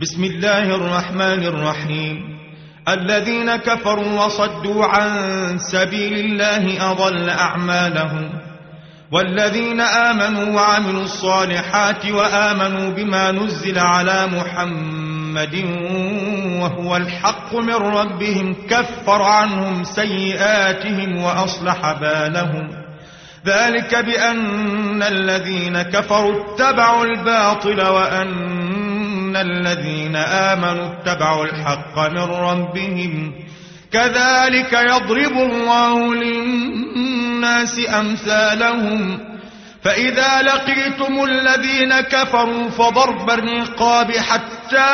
بسم الله الرحمن الرحيم. الذين كفروا وصدوا عن سبيل الله أضل أعمالهم. والذين آمنوا وعملوا الصالحات وآمنوا بما نزل على محمد وهو الحق من ربهم كفر عنهم سيئاتهم وأصلح بالهم. ذلك بأن الذين كفروا اتبعوا الباطل وأن الذين آمنوا اتبعوا الحق من ربهم كذلك يضرب الله للناس أمثالهم فإذا لقيتم الذين كفروا فضرب الرقاب حتى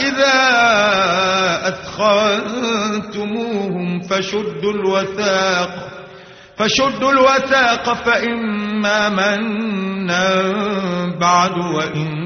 إذا أثخنتموهم فشدوا الوثاق فشدوا الوثاق فإما منا بعد وإما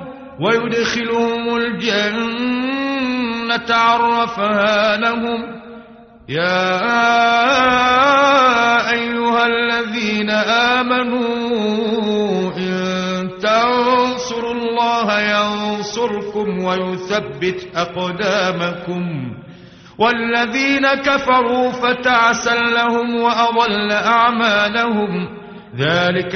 ويدخلهم الجنة عرفها لهم. يا أيها الذين آمنوا إن تنصروا الله ينصركم ويثبت أقدامكم. والذين كفروا فتعسا لهم وأضل أعمالهم. ذلك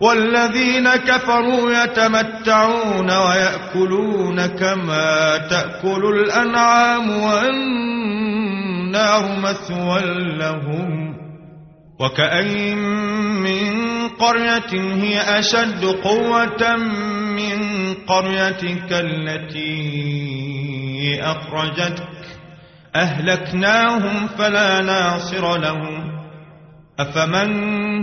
والذين كفروا يتمتعون ويأكلون كما تأكل الأنعام والنار مثوى لهم وكأين من قرية هي أشد قوة من قريتك التي أخرجتك. أهلكناهم فلا ناصر لهم. أفمن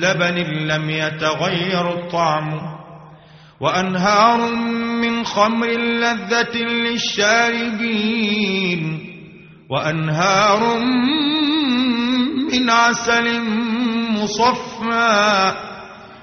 لبن لم يتغير الطعم وأنهار من خمر لذة للشاربين وأنهار من عسل مصفى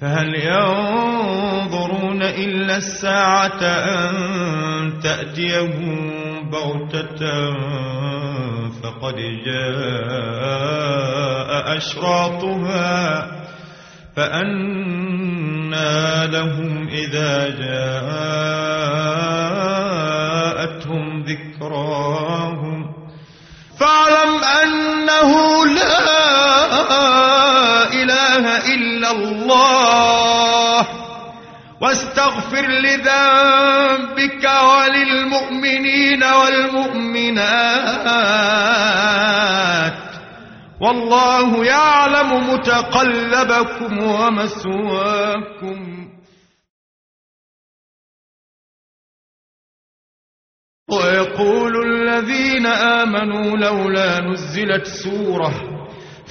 فهل ينظرون إلا الساعة أن تأتيهم بغتة فقد جاء أشراطها فأنا لهم إذا جاءتهم ذكراهم فاعلم أنه لا إله إلا الله واستغفر لذنبك وللمؤمنين والمؤمنات. والله يعلم متقلبكم ومثواكم ويقول الذين آمنوا لولا نزلت سورة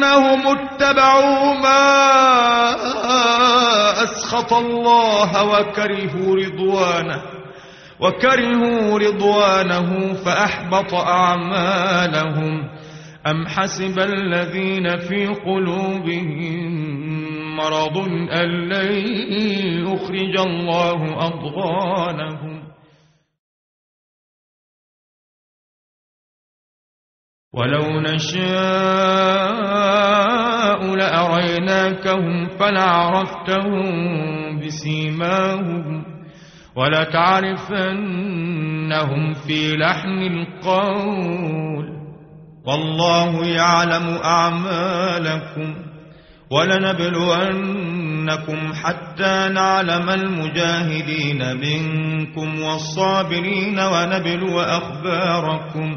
بأنهم اتبعوا ما أسخط الله وكرهوا رضوانه وكرهوا رضوانه فأحبط أعمالهم. أم حسب الذين في قلوبهم مرض أن لن يخرج الله أضغانهم؟ ولو نشاء لأريناكهم فلعرفتهم بسيماهم ولتعرفنهم في لحن القول والله يعلم أعمالكم ولنبلونكم حتى نعلم المجاهدين منكم والصابرين ونبلو أخباركم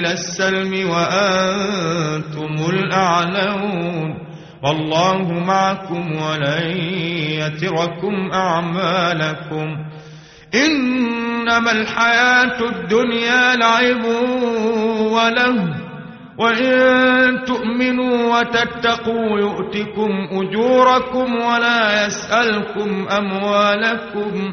إلى السلم وأنتم الأعلون والله معكم ولن يتركم أعمالكم إنما الحياة الدنيا لعب وله وإن تؤمنوا وتتقوا يؤتكم أجوركم ولا يسألكم أموالكم